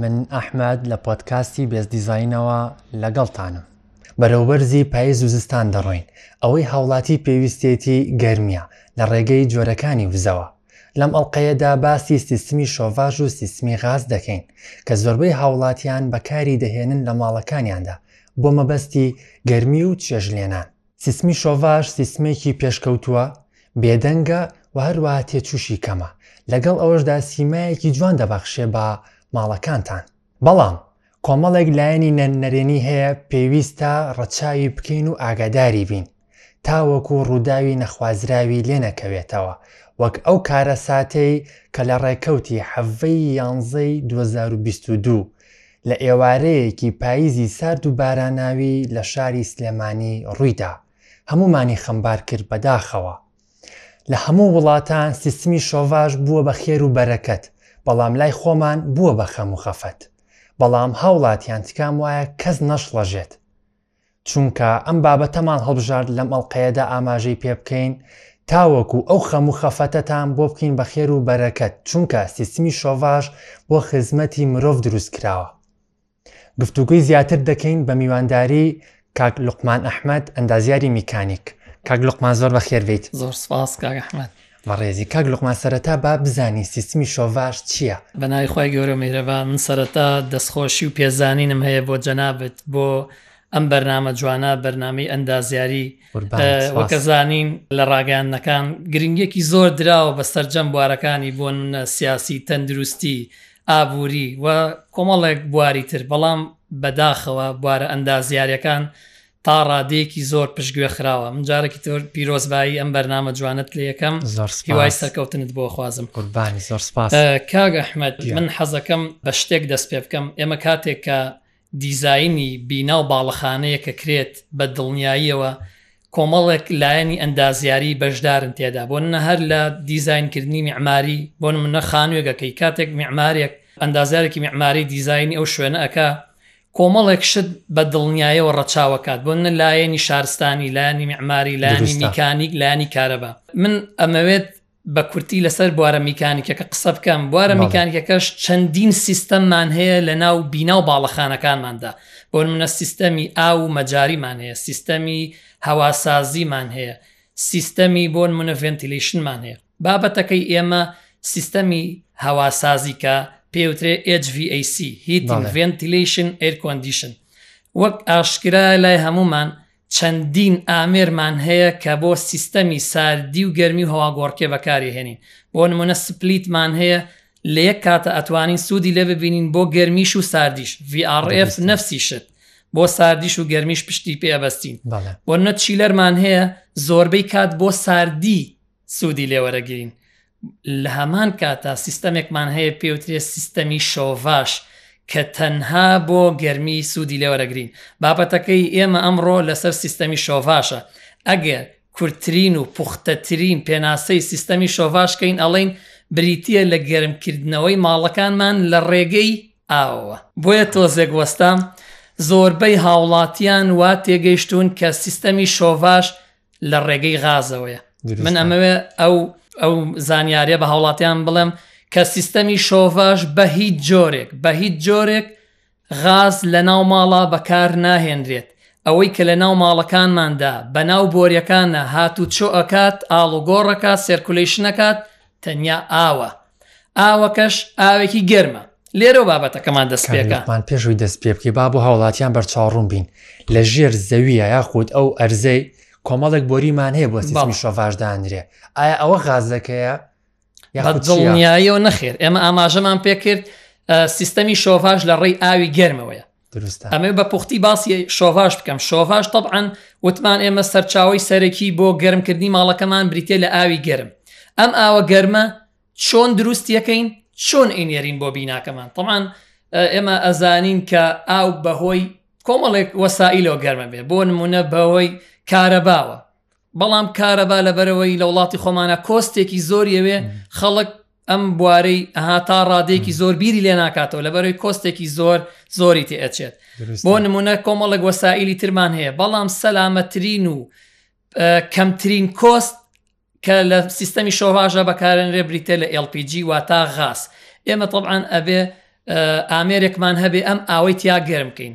من ئەحمەد لە پۆدکاستی بێست دیزاینەوە لەگەڵتانم. بەرەو بەرزی پاییز و زستان دەڕۆین، ئەوەی هاوڵاتی پێویستێتی گەرمیە لە ڕێگەی جۆرەکانی وزەوە. لەم ئەڵقەیەدا باسی سیستمی شۆڤاژ و سیستمی غاز دەکەین کە زۆربەی هاوڵاتیان بەکاری دەهێنن لە ماڵەکانیاندا بۆ مەبەستی گەرمی و چێژلێنان. سیستمی شۆڤاژ سیستمێکی پێشکەوتووە، بێدەنگە و هەروەها تێچووشی کەمە، لەگەڵ ئەوەشدا سیمایەکی جوان دەبەخشێ بە ماڵەکانتان. بەڵام کۆمەڵێک لایەنی نەرێنی هەیە پێویستە ڕەچاوی بکەین و ئاگاداری بین تاوەکو ڕووداوی نەخوازراوی لێ نەکەوێتەوە وەک ئەو کارەساتەی کە لە ڕێکەوتی حەڤەی یانزەی دوو هەزار و بیست و دوو لە ئێوارەیەکی پاییزی سارد و باراناوی لە شاری سلێمانی ڕوویدا هەموومانی خەمبار کرد بەداخەوە لە هەموو وڵاتان سیستمی شۆڤاژ بووە بە خێر و بەرەکەت بەڵام لای خۆمان بووە بە خەم و خەفەت بەڵام هاوڵاتیان تکام وایە کەس نەشڵەژێت چونکە ئەم بابەتەمان هەڵبژارد لەم ئەڵلقەیەدا ئاماژەی پێ بکەین تاوەکو ئەو خەم و خەفەتەتان بۆ بکەین بە خێر و بەرەکەت چونکە سیستمی شۆڤاژ بۆ خزمەتی مرۆڤ دروست کراوە گفتوگوی زیاتر دەکەین بە میوانداری کاک لقمان ئەحمد ئەندازیاری میکانیک کاک لقمان زۆر بە خێربیت زۆر سپاس کاک ئەحمد بەڕێزی کاک لوقمان سەرەتا با بزانین سیستمی شۆڤاژ چیە؟ بە ناوی خوای گەورە میهرەبان من سەرەتا دەستخۆشی و پێزانینم هەیە بۆ جەنابت بۆ ئەم بەرنامە جوانە بەرنامەی ئەندازیاری وەکەزانین لە ڕاگەاندنەکان گرنگێکی زۆر دراوە بە سەررجەم بوارەکانی بۆن منە سیاسی تەندروستی ئابووری و کۆمەڵێک بواری تر بەڵام بەداخەوە بوارە ئەندازیارەکان تا ڕادەیەکی زۆر پشتگوێ خراوە من جارێکی تر پیرۆزبایی ئەم بەرنامە جوانت لێ یەکەم زۆر هیوای سپاس سەرکەوتنت بۆ خوازم قوربانی زۆر سپاس ئە، کاک ئەحمەد گیان. من حەزەکەم بە شتێک دەست پێ بکەم ئێمە کاتێک کە دیزاینی بینا و باڵەخانەیەکە کرێت بە دڵنیاییەوە کۆمەڵێک لایەنی ئەندازیاری بەشدارن تێدا بۆ نمونە هەر لە دیزاینکردنی میعماری بۆ نمونە خانوێک ئەکەی کاتێک میعمارێک ئەندازیارێکی میعماری دیزاینی ئەو شوێنە ئەکا کۆمەڵێک شت بە دڵنیایەوە ڕەچاو ئەکات، بۆنمونە لایەنی شارستانی، لایەنی میعماری، لایەنی میکانیک، لایەنی کارەبا. من ئەمەوێت بە کورتی لەسەر بوارە میکانیکەکە قسە بکەم، بوارە میکانیکەکەش چەندین سیستەممان هەیە لە ناو بینا و باڵەخانەکانماندا، بۆنمونە سیستەمی ئاو و مەجاریمان هەیە، سیستەمی هەواسازیمان هەیە، سیستەمی بۆنمونە ڤێنتیلیشنمان هەیە. بابەتەکەی ئێمە سیستەمی هەواسازی کە پێوترێ HVAC Heating Ventilation Air Condition وەک ئاشکرا لای هەمومان چەندین ئامێرمان هەیە کە بۆ سیستەمی ساردی و گەرمی و هەواگۆڕکێ بەکاری هێنین بۆ نمونە سپلیتمان هەیە لە یەک کاتە ئەتوانین سوودی لێ ببینین بۆ گەرمیش و ساردیش VRF نفسی شت بۆ ساردیش و گەرمیش پشتی پێبەستین بۆ نەچیلەرمان هەیە زۆربەی کات بۆ ساردی سوودی لێ وەرەگرین. لە هەمان کاتا سیستەمێکمان هەیە پێوترێ سیستەمی شۆڤاش کە تەنها بۆ گەرمی سوودی لێ وەرەگرین. بابەتەکەی ئێمە ئەمڕۆ لەسەر سیستەمی شۆڤاشە. ئەگەر کورتترین و پوختەترین پێناسەی سیستەمی شۆڤاشکەین ئەڵین بریتە لە گەرمکردنەوەی ماڵەکانمان لە ڕێگەی ئاوەوە بۆیە تۆزێک وەستام زۆربەی هاوڵاتیان وا تێگەیشتون کە سیستەمی شۆڤاش لە ڕێگەی غازەوەیە من ئەمەوێ ئەو ئەو زانیاریە بە هاوڵاتیان بڵێم کە سیستەمی شۆڤاش بە هیچ جۆرێک بە هیچ جۆرێک غاز لە ناو ماڵا بەکار ناهێنرێت ئەوەی کە لە ناو ماڵەکانماندا بە ناو بۆریەکانە هات و چۆ ئەکات ئاڵوگۆڕەکە سرکولیشنەکات تەنیا ئاوە ئاوەکەش ئاوێکی گەرمە لێرە بابەتەکەمان دەست پێکەمان پێشوی دەست پێ بکەی با بۆ هاوڵاتیان بەرچاڕوون بین لە ژێر زەویە یاخود ئەو ئەرزەی کۆمەڵێک بۆریمان هەیە بۆ سیستمی شۆڤاش دانرێ ئایا ئەوە غازەکەیە دڵنیاییەوە نەخێر ئێمە ئاماژەمان پێکرد سیستەمی شۆڤاش لە ڕێی ئاوی گەرمەوەیە دروستە ئەمێ بە پوختی باسی شۆڤاش بکەم شۆڤاش طبعاً وتمان ئێمە سەرچاوی سەرەکی بۆ گەرمکردنی ماڵەکەمان بریتێ لە ئاوی گەرم ئەم ئاوە گەرمە چۆن دروستیەکەین چۆن ئینێرین بۆ بیناکەمان طبعاً ئێمە ئەزانین کە ئاو بەهۆی کۆمەڵێک وەسائیلەوە گەرمە بێ بۆ نمونە بەوەی کارەباوە بەڵام کارەبا لەبەرەوەی لە وڵاتی خۆمانە کۆستێکی زۆر یەوێ خەڵک ئەم بوارەی ئەها تا ڕادێکی زۆر بیری لێ ناکاتەوە لەبەرەوەی کۆستێکی زۆر زۆری تێئەچێت بۆ نمونە کۆمەڵک وەسائلی ترمان هەیە بەڵام سەلامەترین و کەمترین کۆست کە لە سیستەمی شۆڤژە بەکارێنرێ بریتە لە LPG واتا غاز ئێمە طبعاان ئەبێ ئامێرێکمان هەبێ ئەم ئاوەی تیا گەرم بکەین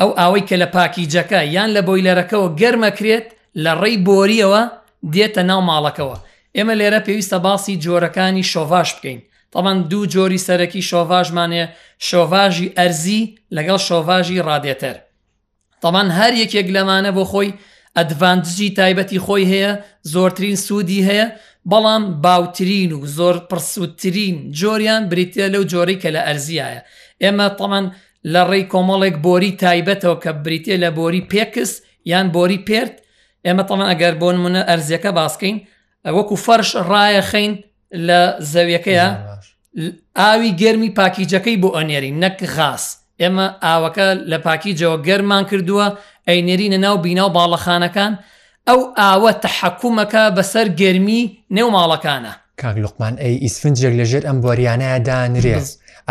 ئەو ئاوەی کە لە پاکیجەکە یان لە بۆیلەرەکەوە گەرمەکرێت لە ڕێی بۆرییەوە دێتە ناو ماڵەکەوە ئێمە لێرە پێویستە باسی جۆرەکانی شۆڤاژ بکەین تەبەن دوو جۆری سەرەکی شۆڤاژمان هەیە شۆڤاژی ئەرزی لەگەڵ شۆڤاژی ڕادێتەر تەبەن هەر یەکێک لەمانە بۆ خۆی ئەدڤانتجی تایبەتی خۆی هەیە زۆرترین سوودی هەیە بەڵام باوترین و زۆر پڕسوودترین جۆریان بریتە لەو جۆرەی کە لە ئەرزیایە ئێمە تەمان لە ڕێی کۆمەڵێک بۆری تایبەتەوە کە بریتە لە بۆری پێکس یان بۆری پێرت ئێمە تەمە ئەگەر بۆن منە ئەرزیەکە باسکەین وەکو فەرش ڕایە خەین لە زەویەکەیە ئاوی گەرمی پاکیجەکەی بۆ ئەنێری نەک غاس ئێمە ئاوەکە لە پاکیجەوە گەرمان کردووە ئەینێرینە ناو بینا و باڵەخانەکان ئەو ئاوە تەحەکومەکە بەسەر گەرمی نێو ماڵەکانە. کاک لوقمان ئەی ئیسفنجێک لە ژێر ئەم بۆریانەیە دانرێ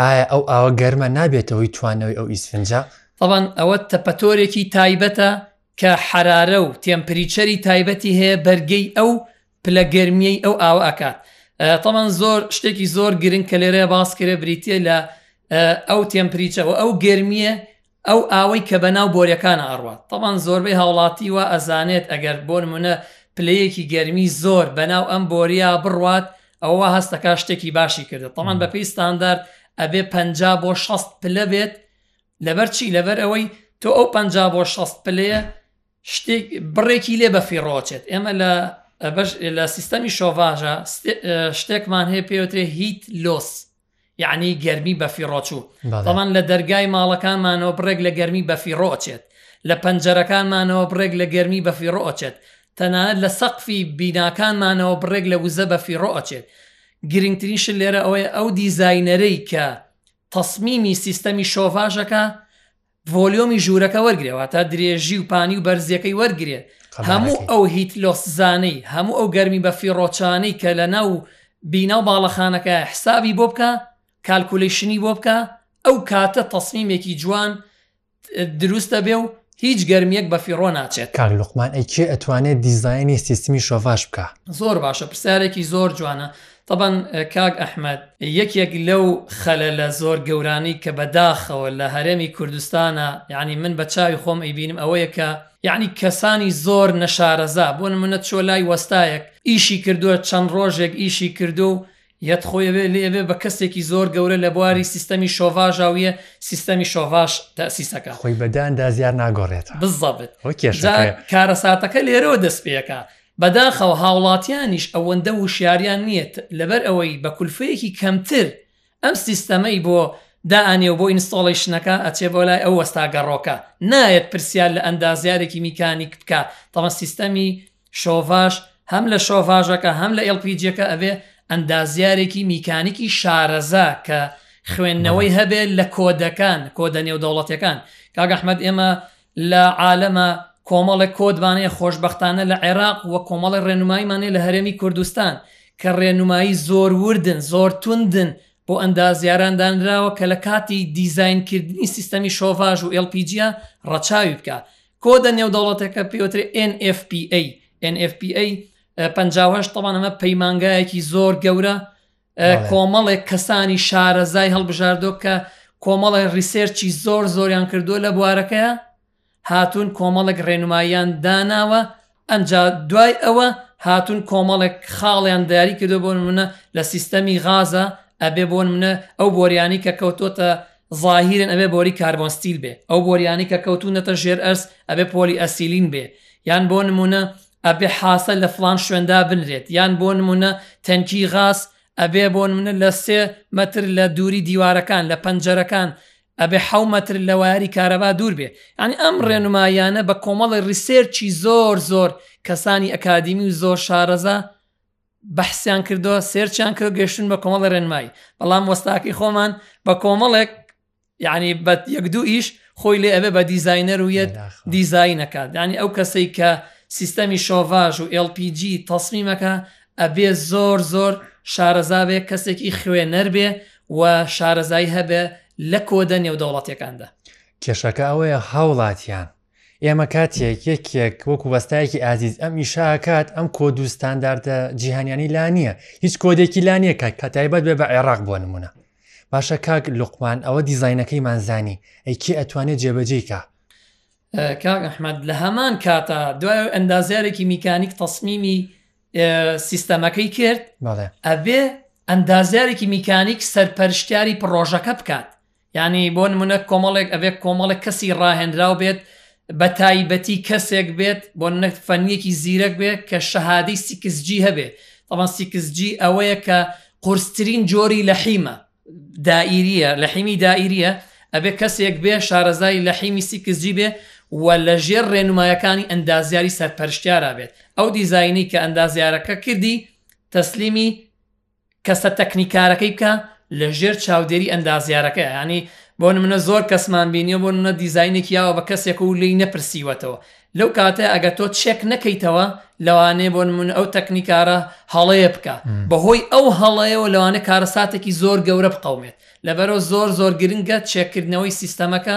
ئایا ئەو ئاوە گەرمە نابێتە هۆی توانەوەی ئەو ئیسفنجە؟ طبعا ئەوە تەپەتۆرێکی تایبەتە کە حەرارە و تێمپریچەری تایبەتی هەیە بەرگەی ئەو پلە گەرمیەی ئەو ئاوە ئەکات طبعا زۆر شتێکی زۆر گرنگ کە لێرە باس کرێ بریتە لە ئەو تێمپریچە و ئەو گەرمیە ئەو ئاوەی کە بەناو بۆریەکانا ئەڕوات تەبان زۆربەی هاوڵاتی وا ئەزانێت ئەگەر بۆ نمونە پلەیەکی گەرمی زۆر بەناو ئەم بۆریە بڕوات ئەوە وا هەست ئەکات شتێکی باشی کردە تەبان بەپێی ستاندارد ئەبێ پەنجا بۆ شەست پلە بێت لەبەر چی لەبەر ئەوەی تۆ ئەو پەنجا بۆ شەست پلەیە شتێک بڕێکی لێ بەفیڕۆچێت ئێمە لە بەش لە سیستەمی شۆڤاژە شتێکمان هەیە پێوترێ هیت لۆس یعنی گەرمی بەفیڕۆچوو بەڵام لە دەرگای ماڵەکانمانەوە بڕێک لە گەرمی بەفیڕۆچێت لە پەنجەرەکانمانەوە بڕێک لە گەرمی بەفیڕۆچێت تەنانەت لە سەقفی بیناکانمانەوە بڕێک لە وزە بەفیڕۆچێت گرنگترین شت لێرە ئەوەیە ئەو دیزینەرەی کە تەسمیمی سیستەمی شۆڤاژەکە ڤۆلیۆمی ژوورەکە وەرگێ واتە درێژی و پانی و بەرزیەکەی وەرگێ هەموو ئەو هیت لۆسزانەی هەموو ئەو گەرمی بە فیڕۆچانەی کە لە ناو بینا و باڵەخانەکە حسابی بۆ بکە کالکولیشنی بۆ بکە ئەو کاتە تەسمیمێکی جوان دروستە بێ و هیچ گەرمیەک بە فیڕۆ ناچێت کار لقمان ئەکێ ئەتوانێت دیزایانی سیستمی شۆڤاش بکە زۆر باشە پرسیارێکی زۆر جوانە تەبەن کاک ئەحمەد یەکێک لەو خەلەلە زۆر گەورانەی کە بە داخەوە لە هەرێمی کوردستانا یانی من بە چاوی خۆم ئەیبینم ئەوەیە کە یانی کەسانی زۆر نەشارەزا بۆ نمونە چوە لای وەستایەک ئیشی کردوە چەند ڕۆژێک ئیشی کردو و یەت خۆی ئەبێ لێ ئەبێ بە کەسێکی زۆر گەورە لە بواری سیستەمی شۆڤاژا و یە سیستەمی شۆڤاژ تەئسیس ئەکا. خۆی بە داندا زیار ناگۆڕێتە. بزەبت. ئەوە جا کێشەکەیە. کارەساتەکە لێرەوە دەست پێ ئەکا بەداخەوە هاوڵاتیانیش ئەوەندە ووشیاریان نیە لەبەر ئەوەی بە کولفەیەکی کەمتر ئەم سیستەمەی بۆ دا ئەنێ و بۆ ئینستۆڵەیشنەکە ئەچێ بۆ لای ئەو وەستا گەڕۆکە نایەت پرسیار لە ئەندازیارێکی میکانیک بکا تەڵەن سیستەمی شۆڤاژ هەم لە شۆڤاژەکە هەم لە ئێڵ پی جیەکە ئەبێ ئەندازیارێکی میکانیکی شارەزا کە خوێندنەوەی هەبێ لە کۆدەکان کۆدە نێودەوڵەتیەکان کاک ئەحمەد ئێمە لە عالەمە کۆمەڵێک کۆدمان هەیە خۆشبەختانە لە عێراق وە کۆمەڵێک ڕێنماییمان هەیە لە هەرێمی کوردستان کە ڕێنمایی زۆر وردن زۆر توندن بۆ ئەندازیاران دانراوە کە لە کاتی دیزاین کردنی سیستەمی شۆڤاژ و LPGە ڕەچاوی بکە کۆدە نێودەوڵەتەکە پێوترێ NFPA NFPA 58 طبعا ئەمە پەیمانگایەکی زۆر گەورە کۆمەڵێک کەسانی شارەزای هەڵبژاردۆ کە کۆمەڵی ڕیسێرچی زۆر زۆریان کردووە لە بوارەکەیە هاتوون کۆمەڵێک ڕێنماییان داناوە ئەجا دوای ئەوە هاتوون کۆمەڵێک خاڵیان دیاری کردو بۆن منە لە سیستەمی غازە ئەبێ بۆن منە ئەو بۆریانی کە کەوتۆتە ظاهیرن ئەبێ بۆری کاربۆنستیل بێ ئەو بۆریانی کە کەوتونەتە ژێر ئەرس ئەبێ پۆلی ئەسیلین بێ یان بۆ نمونە ئەبێ حاسە لە فڵان شوێندا بنرێت یان بۆ نموونە تەنکی غاز ئەبێ بۆ نموونە لە سێ مەتر لە دووری دیوارەکان لە پەنجەرەکان ئەبێ حەو مەتر لە وایەری کارەبا دوور بێ یانی ئەم ڕێنمایانە بە کۆمەڵی ڕیسێرچی زۆر زۆر کەسانی ئەکادیمی و زۆر شارەزا بەحسیان کردووە سێرچیان کرد گەشتن بە کۆمەڵی ڕێنمایی بەڵام وەستاکەی خۆمان بە کۆمەڵێک یعنی بە یەک دوو ئیش خۆی لێ ئەبێ بە دیزینەر و یەت دیزینەکات ینی ئەو کەسەی کە سیستەمی شۆڤاژ و LPG تەسمیمەکە ئەبێ زۆر زۆر شارەزابێ کەسێکی خوێنەر بێ و شارەزایی هەبێ لە کۆدە نێودەوڵاتیەکاندا کێشەکە ئەوەیە هاوڵاتیان ئێمە کاتێک یەکێک وەکو وەستایەکی ئازیز ئەم ئیشاکات ئەم کۆد و ستانداردە جیهانیانی لا نییە هیچ کۆدێکی لا نییە کە کە تایبەت بێ بە عێراق بۆ نمونە باشە کاک لقمان ئەوە دیزینەکەی مانزانی ئەیکی ئەتوانێت جێبەجێیکە کاک ئەحمد لە هەمان کاتا دوای ئەندازارێکی میکانیک تەسمیمی سیستەمەکەی کرد ئەبێ ئەندازارێکی میکانیک سەرپەرشتیاری پڕۆژەکە بکات یانی بۆ نمونە کۆمەڵێک ئەبێت کۆمەڵێک کەسی ڕاهێنراو بێت بە تایبەتی کەسێک بێت بۆ نەک فەنیەکی زیرەک بێت کە شەهادەی سیکسجی هەبێت تەڵان سیکسجی ئەوەیە کە قورسترین جۆری لە حیمە دائیریە لە حیمی دائیریە ئەبێ کەسێک بێ شارەزای لە حیمی سیکسجی بێ و لە ژێر ڕێنمایەکانی ئەندازیاری سەرپەرشتیارا بێت ئەو دیزایینی کە ئەندازیارەکە کردی تەسلیمی کەسە تەکنیکارەکەی بکە لەژێر چاودێری ئەندازیارەکە یانی بۆ نمونە زۆر کەسمان بینیە بۆ نە دیزینێکی یاوە بە کەسێک و لی نەپرسیوەتەوە لەو کاتە ئەگە تۆ چێک نەکەیتەوە لەوانێ بۆ نمون ئەو تەکنیکارە هەڵەیە بکە بەهۆی ئەو هەڵەیەوە لەوانە کارەساتێکی زۆر گەورە بقومێت لەبەرەوە زۆر زۆر گرنگە چێکردنەوەی سیستەمەکە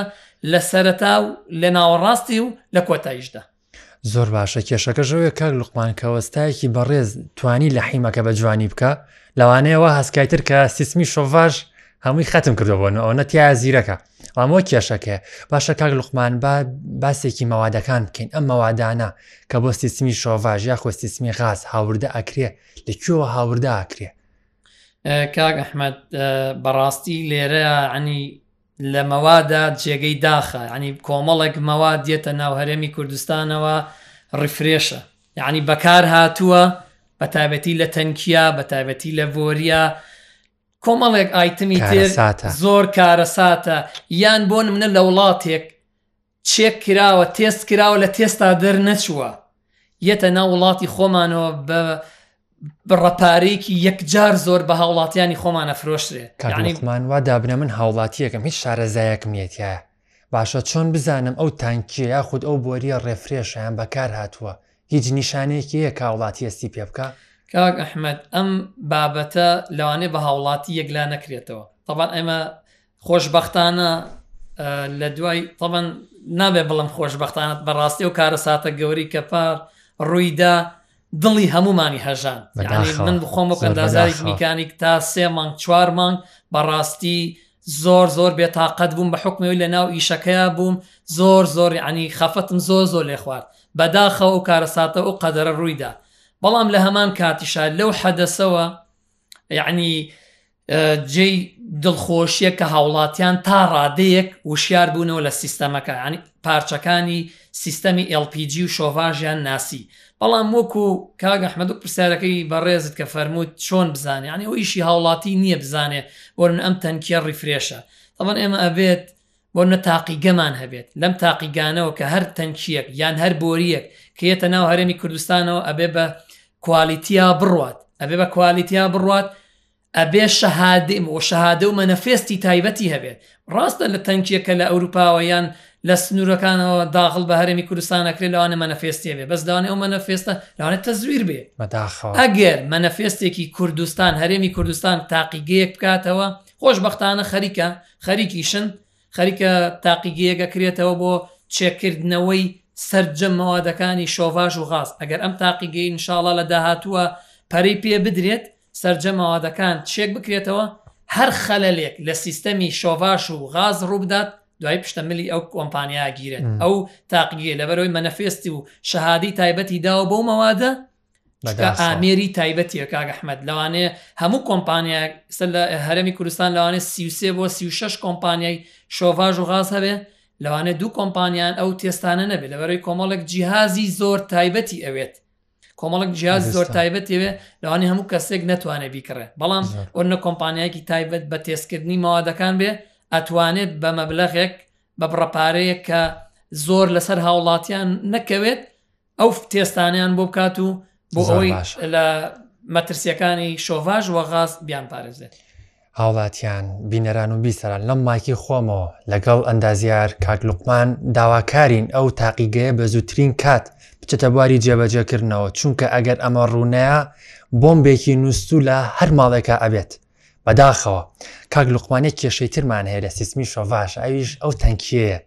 لە سەرتا و لە ناوەڕاستی و لە کۆتاییشدا زۆر باشە کێشەکەش ئەوێ کاک لوقمان کە وەستایەکی بەڕێز توانی لە حیمەکە بە جوانی بکە لەوانەیەوە هەستکایتر کە سیستمی شۆڤاش هەمووی ختم کردەوەن ئەو نەتیا زیرەکە ئەمەوە کێشەکە باشە کاک لوقمان با باسێکی مەوادەکان بکەین ئەم مەوادانە کە بۆ سیستمی شۆڤژ یا خۆستیسمی غاز هاوردە ئەکرێ لە کوێوە هاوردە ئاکرێ کاک ئەحمد بەڕاستی لێرە عنی لە مەوادا جێگەی داخە یانی کۆمەڵێک مەواد یەتە ناو هەرێمی کوردستانەوە ڕیفرێشە یعنی بەکار هاتووە بە تابەتی لە تەنکیا بە تابەتی لە ڤۆریا کۆمەڵێک ئایتمی تێر زۆر کارەساتە یان بۆن منە لە وڵاتێک چێک کراوە تێست کراوە لە تێستا دەرنەچووە یەتە ناو وڵاتی خۆمانەوە بە بڕەپارێکی یەکجار زۆر بە هاوڵاتیانی خۆمانە فرۆشرێ کامان وا دابنە من هاوڵاتیەکەم هیچ شارەزایەکم نیەتە باشە چۆن بزانم ئەو تانکیە یاخود ئەو بۆریە ڕێفرێشیان بەکار هاتووە هیچ نیشانەیەکی یە کاوڵاتی ئەستی پێ بکە کاک ئەحمد ئەم بابەتە لەوانێ بە هاوڵاتی یەکلا نەکرێتەوە طبعا ئەمە خۆشبەختانە لە دوای تەبەن نابێ بڵم خۆشببختانت بەڕاستی و کارەساتە گەوری کە پار ڕوویدا دڵی هەمومانی هەژان من بخۆم و کەندازاری میکانیک تا سێ مانگ چوار مانگ بەڕاستی زۆر زۆر بێتاقەت بووم بە حکمەوەی لە ناو ئیشەکەیا بووم زۆر زۆر عنی خەفەتم زۆر زۆر لێ خوارد بەداخەوە و کارەساتە و قەدەرە ڕوویدا بەڵام لە هەمان کاتیشا لەو حەدەسەوە یعنی جێی دڵخۆشیە کە هاوڵاتیان تا ڕادەیەک وشیار بوونەوە لە سیستەمەکە ینی پارچەکانی سیستەمی LPG و شۆڤژیان ناسی بەڵام وەکو کاگەحمەدو پرسیارەکەی بەڕێزت کە فەرمووت چۆن بزانانی ینی ئەو ئیشی هاوڵاتی نییە بزانێ وەرن ئەم تەنکیە ڕیفرێشە ئەمن ئێمە ئەبێت بۆ نە تاقیگەمان هەبێت لەم تاقیگانەوە کە هەر تەنکیەک یان هەر بۆریەک کە یەتە ناو هەرێمی کوردستانەوە ئەبێ بە کوالیتیا بڕوات ئەبێ بە کوالیتیا بڕوات ئەبێ شەهادم و شەهادە و مەنەفێستی تایبەتی هەبێت ڕاستە لە تەنکیەکە لە ئەوروپاوە یان لە سنوورەکانەوە داخل بە هەرمی کوردستانەکرێت لەوانە مەنەفێستێ بێ بەس لەوانێ ئەو مەنەفێستە لەوانێت تەزویر بێ ئەگەر مەنەفێستێکی کوردستان هەرێمی کوردستان تاقیگەیەک بکاتەوە خۆشببختانە خەریکە خەریکیشن، خەریکە تاقیگەیەک ئەکرێتەوە بۆ چێکردنەوەی سەرجەم مەوادەکانی شۆڤاژ و غاز، ئەگەر ئەم تاقیگەی انشااللە لە داهاتووە پەرەی پێ بدرێت سەرجەم مەوادەکان چێک بکرێتەوە، هەر خەلەلێک لە سیستەمی شۆڤاژ و غاز ڕووبدات دوای پشتە ملی ئەو کۆمپانیا ئەگیرێت ئەو تاقیگەیە، لەبەرئەوەی مەنەفێستی و شەهادەی تایبەتی داوە بەو مەوادە، چونکە ئامێری تایبەتیە کاک احمد لەوانەیە هەموو کۆمپانیایەک ئێستا لە هەرمی کوردستان لەوانێ 33 بۆ 36 کۆمپانیای شۆڤاژ و غاز هەبێ لەوانێ دوو کۆمپانیان ئەو تێستانە نەبێت لەبەرەوەی کۆمەڵێک جیهازی زۆر تایبەتی ئەوێت کۆمەڵک جیاز زۆر تایبەتێوێ لەوانی هەموو کەسێک نەتوانێت بیکڕێ بەڵام ئۆنە کۆمپانیایەکی تایبەت بە تێستکردنی ماوادەکان بێ ئەتوانێت بە مەبلەغێک بە بڕەپارەیەک کە زۆر لەسەر هاوڵاتیان نەکەوێت ئەو تێستانیان بۆ بکات و بۆ ئەوەی لە مەترسیەکانی شۆڤژ وە غاز بیان پارێزێت هاوڵاتیان بینەران و بیسەران لەم مایکی خۆمەوە لەگەڵ ئەندازیار کاک لوقمان داواکارین ئەو تاقیگەیە بە زووترین کات بچێتە بواری جێبەجێکردنەوە چونکە ئەگەر ئەمە ڕوونەیە بۆمبێکی نووسو لە هەر ماڵێکە ئەبێت بەداخەوە کاک لوقمان یەک کێشەی ترمان هەیە لە سیستمی شۆڤاش ئەویش ئەو تەنکیەیە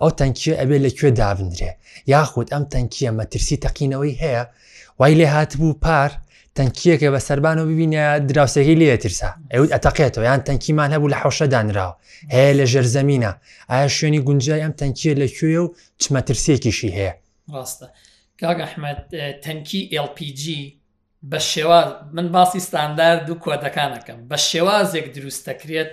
ئەو تەنکیە ئەبێ لە کوێ دابدرێ یاخود ئەم تەنکیە مەترسی تەقینەوەی هەیە وای لێ هاتبوو پار تەنکیەکە بە سەربان و ببینە دراوسێکی لێ ترسا ئەوت ئەتەقێتەوە یان تەنکیمان هەبوو لە حوشە دانراوە هەیە لە ژێر زمینە ئایا شوێنی گونجای ئەم تەنکیە لە کوێ و چمەترسێکیشی هەیە ڕاستە کاگە ئەحمد تەنکی LPG بە شێواز من باسی ستاندارد و کۆدەکانەکەم بە شێوازێک دروست دەکرێت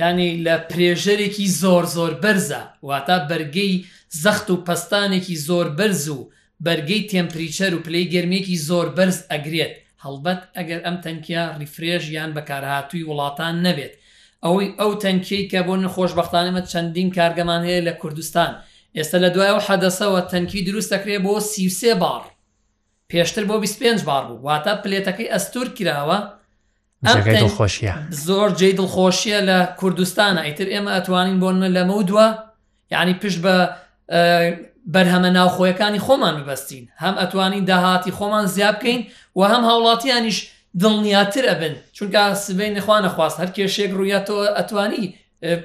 ینی لە پرێژەرێکی زۆر زۆر بەرزە واتا بەرگەی زەخت و پستانێکی زۆر بەرز و بەرگەی تێمپریچەر و پلەی گەرمێکی زۆر بەرز ئەگرێت هەڵبەت ئەگەر ئەم تەنکیا ریفرێژ یان بەکارهاتووی وڵاتان نەبێت ئەوەی ئەو تەنکیەی کە بۆ نەخۆشببختانەمە چەندین کارگەمان هەیە لە کوردستان ئێستا لە دوایەوە حەدەسەوە تەنکی دروست دەکرێت بۆ سیوسێ باڕ پێشتر بۆ بیست پێنج باڕ بوو واتە پلێتەکەی ئەستور کراوە جێگەی ئەم دڵخۆشیە زۆر جێی دڵخۆشیە لە کوردستانە ئیتر ئێمە ئەتوانین بۆ نمە لەمە و دووە یعنی پشت بە بەرهەمە ناوخۆیەکانی خۆمان ببەستین هەم ئەتوانین داهاتی خۆمان زیاد بکەین و هەم هاوڵاتیانیش دڵنیاتر ئەبن چونکە سبەی نەخوانە خواست هەر کێشێک ڕوویاتەوە ئەتوانی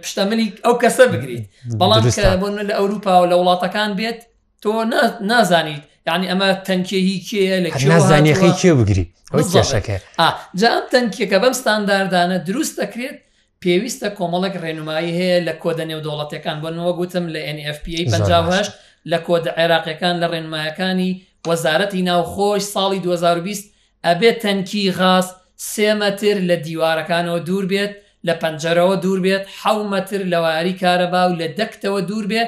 پشتەمەلی ئەو کەسە بگریت بەڵام بۆ لە ئەوروپا و لە وڵاتەکان بێت تۆ نازانیت یعنی ئەمە تەنکێهی کێە لە نازانیەکەی کێ بگری کێشەکە جا ئەم تەنکیەکە بەم ستانداردانە دروست دەکرێت پێویستە کۆمەڵک ڕێنمایی هەیە لە کۆدە نێودوڵەتەکان بۆنەوە گوتم لە NFPA 1950 لە کۆدە عێراقیەکان لە ڕێنمایەکانی وەزارەتی ناوخۆش ساڵی 2020 ئەبێت تەنکی غاز سێ مەتر لە دیوارەکانەوە دوور بێت، لە پەنجەرەوە دوور بێت، حەو مەتر لە وایەری کارەبا و لە دەکتەوە دوور بێ،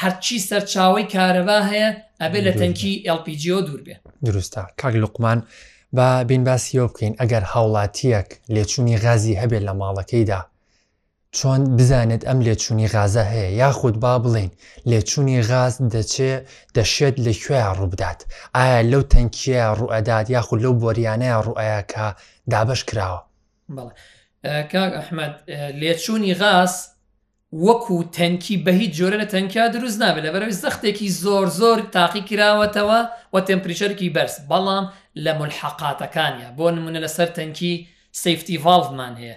هەرچی سەرچاوەی کارەبا هەیە ئەبێ لە تەنکی LPGەوە دوور بێ. دروستە کاک لوقمان با بین باسی ئەوە بکەین ئەگەر هاوڵاتیەک لێچوونی غازی هەبێت لە ماڵەکەیدا، چۆن بزانێت ئەم لێچوونی غازە هەیە یاخود با بڵین لێچوونی غاز دەچێ دەشێت لە کوێە ڕووبدات ئایا لەو تەنکیە ڕوئەدات یاخود لەو بۆریانەیە ڕوئەیە کە دابش کراوە کاک ئەحمد لێچوونی غاز وەکو تەنکی بە هیچ جۆرە لە تەنکیا دروست نابێت لە بەرەوەی زەختێکی زۆر زۆر تاقی کراوەتەوە و تەمپریچەرکی بەرز بەڵام لە ملحقاتەکانە بۆ نمونە لەسەر تەنکی سفتی ڤالڤمان هەیە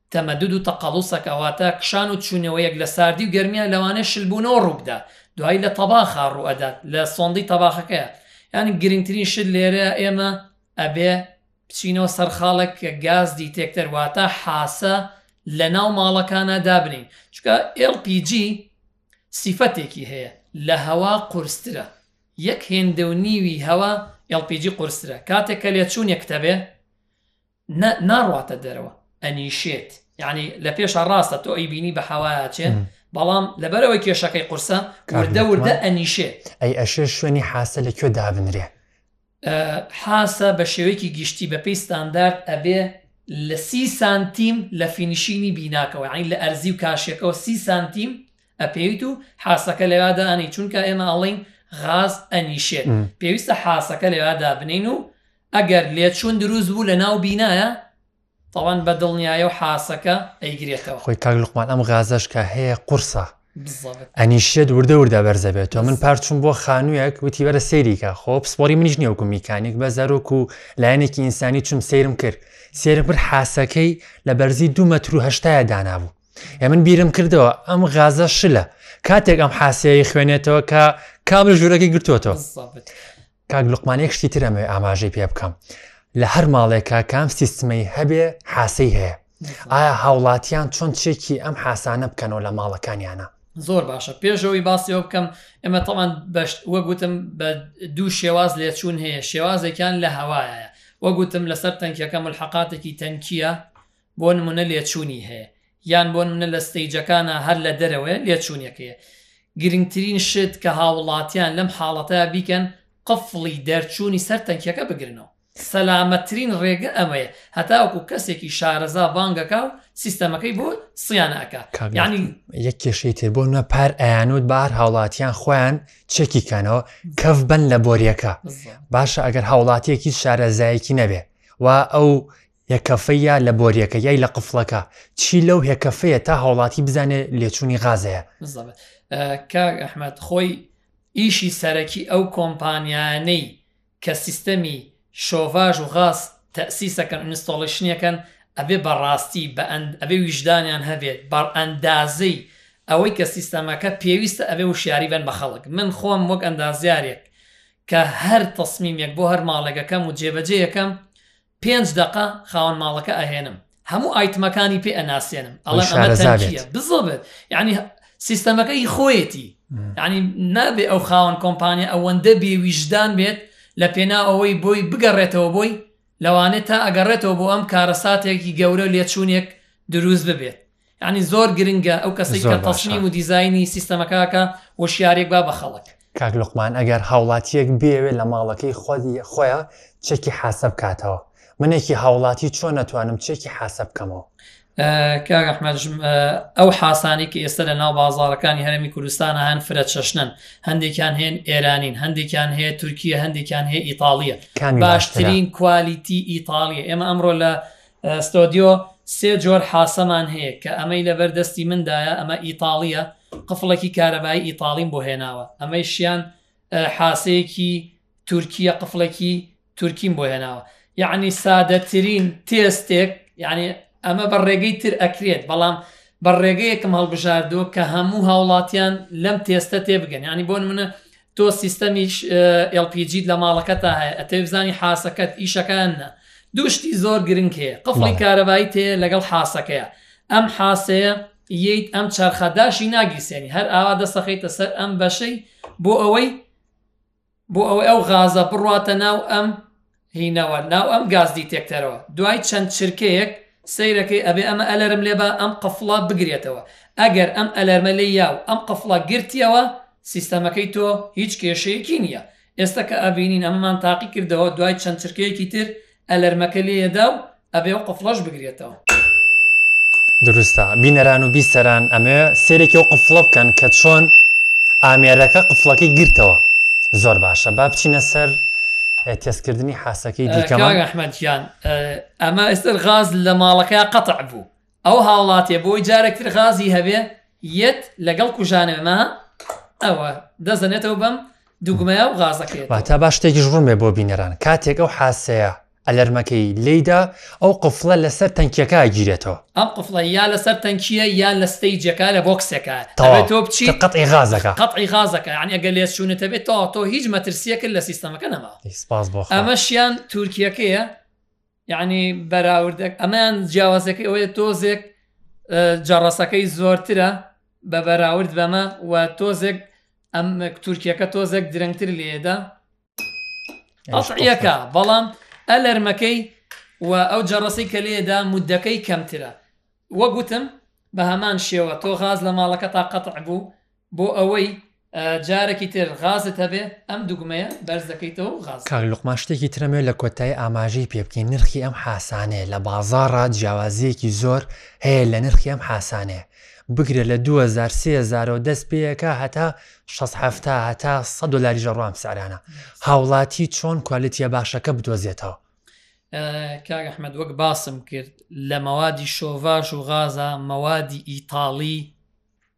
تەمەدود و تەقەڵوسە کە واتە کشان و چوونەوەیەک لە ساردی و گەرمیا لەوانەیە شلبوونەوە ڕوو بدا دوایی لە تەباخا ڕوو ئەدات لە سۆندی تەباخەکەیە یانی گرنگترین شت لێرەیە ئێمە ئەبێ بچینەوە سەر خاڵێک کە گاز دیتێکتەر واتە حاسە لە ناو ماڵەکانە دابنین چکە LPG سیفەتێکی هەیە لە هەوا قورسترە یەک هێندە و نیوی هەوا LPG قورسترە کاتێک کە لێچوونێک تەبێ نا ناڕواتە دەرەوە ئەنیشێت یعنی لە پێشە ڕاستە تۆ ئەی بینی بە حەواچێ بەڵام لەبەرەوەی کێشەکەی قورسە کاردە وردە ئەنیشێ ئەی ئەشێ شوێنی حاسە لە کوێ دابنرێ حاسە بە شێوەیەکی گشتی بە پێی ستاندارد ئەبێ لە سی سانتیم لە فینشینی بیناکەوە عین لە ئەرزی و کاشەکەەوە سی سانتیم ئەپێویت و حاسەکە لەوادا ئەنی چونکە ئێمە ئەڵین غاز ئەنیشێت پێویستە حاسەکە لەوادا بنین و ئەگەر لێچوون دروست بوو لە ناو بینایە تاوان بە دڵنیایە و حاسەکە ئەیگرێتەوە. خۆی کاک لوقمان ئەم غازەش کە هەیە قورسە بزڵت. ئەنیشێت وردە وردە بەرزە بێتەوە من پار چوم بۆ خانویەک وتی بەرە سەیری کە خۆ پسپۆری منیش نیە وەکو میکانیک بە زەرۆک و لایەنێکی ئینسانی چوم سەیرم کرد سێرم کرد حاسەکەی لە بەرزی دو مەتر و هەشتایە دانابوو ئێ من بیرم کردەوە ئەم غازە شلە کاتێک ئەم حاسەیە خوێنێتەوە کە کابل ژوورەکەی گرتووەتەوە بزڵت. کاک لوقمان یەک شتی تر ئەمەوێ ئاماژەی پێ بکەم لە هەر ماڵێکە کام سیستمەی هەبێ حاسی هەیە ئایا هاوڵاتیان چۆن چێکی ئەم حاسانە بکەنەوە لە ماڵەکانیانە زۆر باشە پێشەوەی باسیەوە بکەم ئێمە تەمان بەشت وەگوتم بە دوو شێواز لێچوون هەیە شێوازێکیان لە هەوایە وەگوتم لەسەر تەنکیەکە ملحقاتێکی تەنکیە بۆ نمونە لێچونی هەیە یان بۆ نمونە لە ستەیجەکانا هەر لە دەرەوەیە لێچونەکەیە گرنگترین شت کە هاوڵاتیان لەم حاڵەتە بیکەن قفڵی دەرچونی سەر تەنکیەکە بگرنەوە سەلامەترین ڕێگە ئەمەیە هەتاوەکو کەسێکی شارەزا بانگەکا و سیستەمەکەی بۆ سیانە ئەکا یعنی یەک کێشەی تر بۆ نە پار ئەیانوت بار هاوڵاتیان خۆیان چێکی کەنەوە کەف بن لە بۆریەکە باشە ئەگەر هاوڵاتیەکی شارەزایەکی نەبێ و ئەو یە کەفە یە لە بۆریەکە یای لە قفڵەکە چی لەو هێ کەفەیە تا هاوڵاتی بزانێ لێچوونی غازەیە. بزەبت کاک ئەحمەد خۆی ئیشی سەرەکی ئەو کۆمپانیانەی کە سیستەمی شۆڤاژ و غاز تەئسیسەکەن ئینستۆڵیشنیەکەن ئەبێ بەڕاستی بە ئەند ئەبێ ویژدانیان هەبێت بە ئەندازەی ئەوەی کە سیستەمەکە پێویستە ئەبێ وشیاری بن بە خەڵک من خۆم وەک ئەندازیارێک کە هەر تەسمیمێک بۆ هەر ماڵێکەکەم و جێبەجێیەکەم پێنج دەقە خاوەن ماڵەکە ئەهێنم هەموو ئایتمەکانی پێ ئەناسێنم ئەڵێ ئەمەچیە بزڵبێت ینی سیستەمەکەی خۆیەتی ینی نابێ ئەو خاوەن کۆمپانیا ئەوەندە بێ ویژدان بێت لە پێنا ئەوەی بۆی بگەڕێتەوە بۆی لەوانێت تا ئەگەڕێتەوە بۆ ئەم کارەساتێکی گەورە لێچوونێک دروست ببێت یانی زۆر گرنگە ئەو کەسی کە تەسمیم و دیزایانی سیستەمەکەکە وەشیارێک با بە خەڵک کاک لقمان ئەگەر هاوڵاتیەک بێوێ لە ماڵەکەی خۆدی خۆیان چەکی حاسب کاتەوە منێکی هاوڵاتی چۆن نەتوانم چێکی حاسە بکەمەوە کاگەحمەژم ئەو حاسانی کە ئێستا لە ناو بازارەکانی هەرمی کوردستانە هەن فرە چەشنن هەندێکیان هێن ئێرانین هەندێکیان هەیە تورکیە هەندێکیان هەیە ئیتاالیە باشترین کوالیتی ئیتاالیە ئێمە ئەمڕۆ لە ستۆدیۆ، سێ جۆر حاسەمان هەیە کە ئەمەی لەبەر دەستی مندایە ئەمە ئیتاڵییە، قفڵێکی کارەبایی ئیتاڵیم بۆ هێناوە، ئەمەیشیان حاسەیەکی تورکییە قفڵێکی تورکیم بۆ هێناوە. یەعنی سادەترین تێستێک یەعنی ئەمە بە ڕێگەی تر ئەکرێت بەڵام بە ڕێگەیەکم هەڵبژاردووە کە هەموو هاوڵاتیان لەم تێستە تێبگەن یەعنی بۆ نمونە تۆ سیستەمی ئێڵ پی جیت لە ماڵەکەتا هەیە ئەتەوێ بزانی حاسەکەت ئیشەکە یان نا دوو شتی زۆر گرنگ هەیە قفڵی بەڵێ. کارەبایی تێ لەگەڵ حاسەکەیە ئەم حاسەیە یەیت ئەم چەرخە داشی ناگیرسێنی هەر ئاوا دەستەخەیتە سەر ئەم بەشەی بۆ ئەوەی بۆ ئەوەی ئەو غازە بڕواتە ناو ئەم هینەوە ناو ئەم گاز دیتێکتەرەوە دوای چەند چرکەیەک سەیرەکەی ئەبێ ئەمە ئەلەرم لێ با ئەم قفڵە بگرێتەوە ئەگەر ئەم ئەلەرمە لێ یا و ئەم قفڵە گرتیەوە سیستەمەکەی تۆ هیچ کێشەیەکی نیە ئێستا کە ئەبینین ئەمەمان تاقی کردەوە دوای چەند چرکەیەکی تر ئەلەرمەکە لێ ئەدا و ئەبێ و قفڵەش بگرێتەوە. دروستە بینەران و بیسەران ئەمێ سێرێکی و قفڵە بکەن کە چۆن ئامێرەکە قفڵەکەی گرتەوە زۆر باشە با بچینە سەر تێستکردنی حاسەکەی دیکەمان ئەحمەدیان ئەمە ئێستر غاز لە ماڵەکە قەتع بوو ئەو هاوڵاتیە بۆی جارەک تر غازی هەبێ یەت لەگەڵ کوژانەوێمە ئەوە دەزەنێتەوە بەم دوگمەیە و غازەکەێت واتا باش شتێکیش ڕوون بێ بۆ بینەران کاتێک ئەو حاسەیە ئەلەرمەکەی لیدا ئەو قفلە لەسەر تەنکیەکە گیرێتەوە ئەم قفڵە یا لەسەر تەنکیە یان لە ستەی جێکە لە بۆکسێکە تۆ بچی قەتی غازەکە قەتی غازەکە عنیگە لێ چوونەتە بێت تۆ تۆ هیچ مەترسیەکە لە سیستەمەکە نەما ئەمەشیان تورکیەکەیە یانی بەراوردەک ئەمەیان جیاوازەکەی ئەوەیە تۆزێک جەڕەسەکەی زۆرترە بە بەراورد بەمە و تۆزێک ئەم تورکیەکە تۆزێک درەنگتر لێدا ئەڵقیەکە بەڵام ئەلەرمەکەی و ئەو جەڕسی کە لێدا مدەکەی کەمترە وەگوتم بە هەمان شێوە تۆ غاز لە ماڵەکە تا قەتع بوو بۆ ئەوەی جارەکی تر غازت هەبێ ئەم دوگمەیە بەرز دەکەیتەوە و غاز. کاک لوقمان شتێکی ترم وێ لە کۆتایی ئاماژەی پێ بکەی نرخی ئەم حاسانەیە لە بازاڕا جیاوازیەکی زۆر هەیە لە نرخی ئەم حاسانەیە بگرە لە دوو هەزار سێ هەزارەوە دەست پێیەکە هەتا شەست حەفتا هەتا سەد دۆلاریشە ڕوام سعرانە هاوڵاتی چۆن کوالتیە باشەکە بدۆزێتەوە کاک ئەحمد وەک باسم کرد لە مەوادی شۆڤاش و غازە مەوادی ئیتاڵی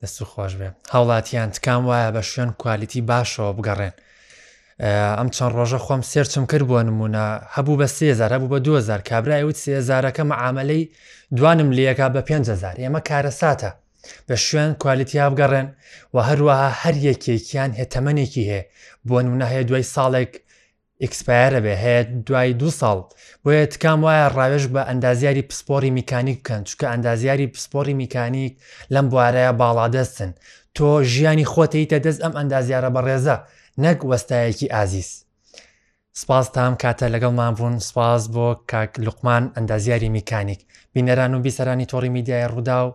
دەست و خۆش بێ هاوڵاتیان تکام وایە بە شوێن کوالیتی باشەوە بگەڕێن ئەم چەند ڕۆژە خۆم سێرچم کرد بووە نمونە هەبوو بە سێزار هەبوو بە 2000 کابرای وت سێزارەکە معاملەی دوانم لەکە بە 5هزار ئێمە کارەساتە بە شوێن کوالیتیا بگەڕێن و هەروەها هەر یەکێکیان هێتەمەێکی هەیە بۆ نمونە هەیە دوای ساڵێک ئیکسپایەرە بێ هەیە دوای دو ساڵ بۆیە تکام وایە ڕاوێژ بە ئەندازیاری پسپۆری میکانیک بکەن چکە ئەندازیاری پسپۆری میکانیک لەم بوارەیە باڵادەستن تۆ ژیانی خۆتەیتە دەست ئەم ئەندازیارە بەڕێزە نەک وەستایەکی ئازیز سپاس تام کاتە لەگەڵمان بوون سپاس بۆ کاک لوقمان ئەندازیاری میکانیک بینەران و بیسەرانی تۆڕی میدیای ڕوودا و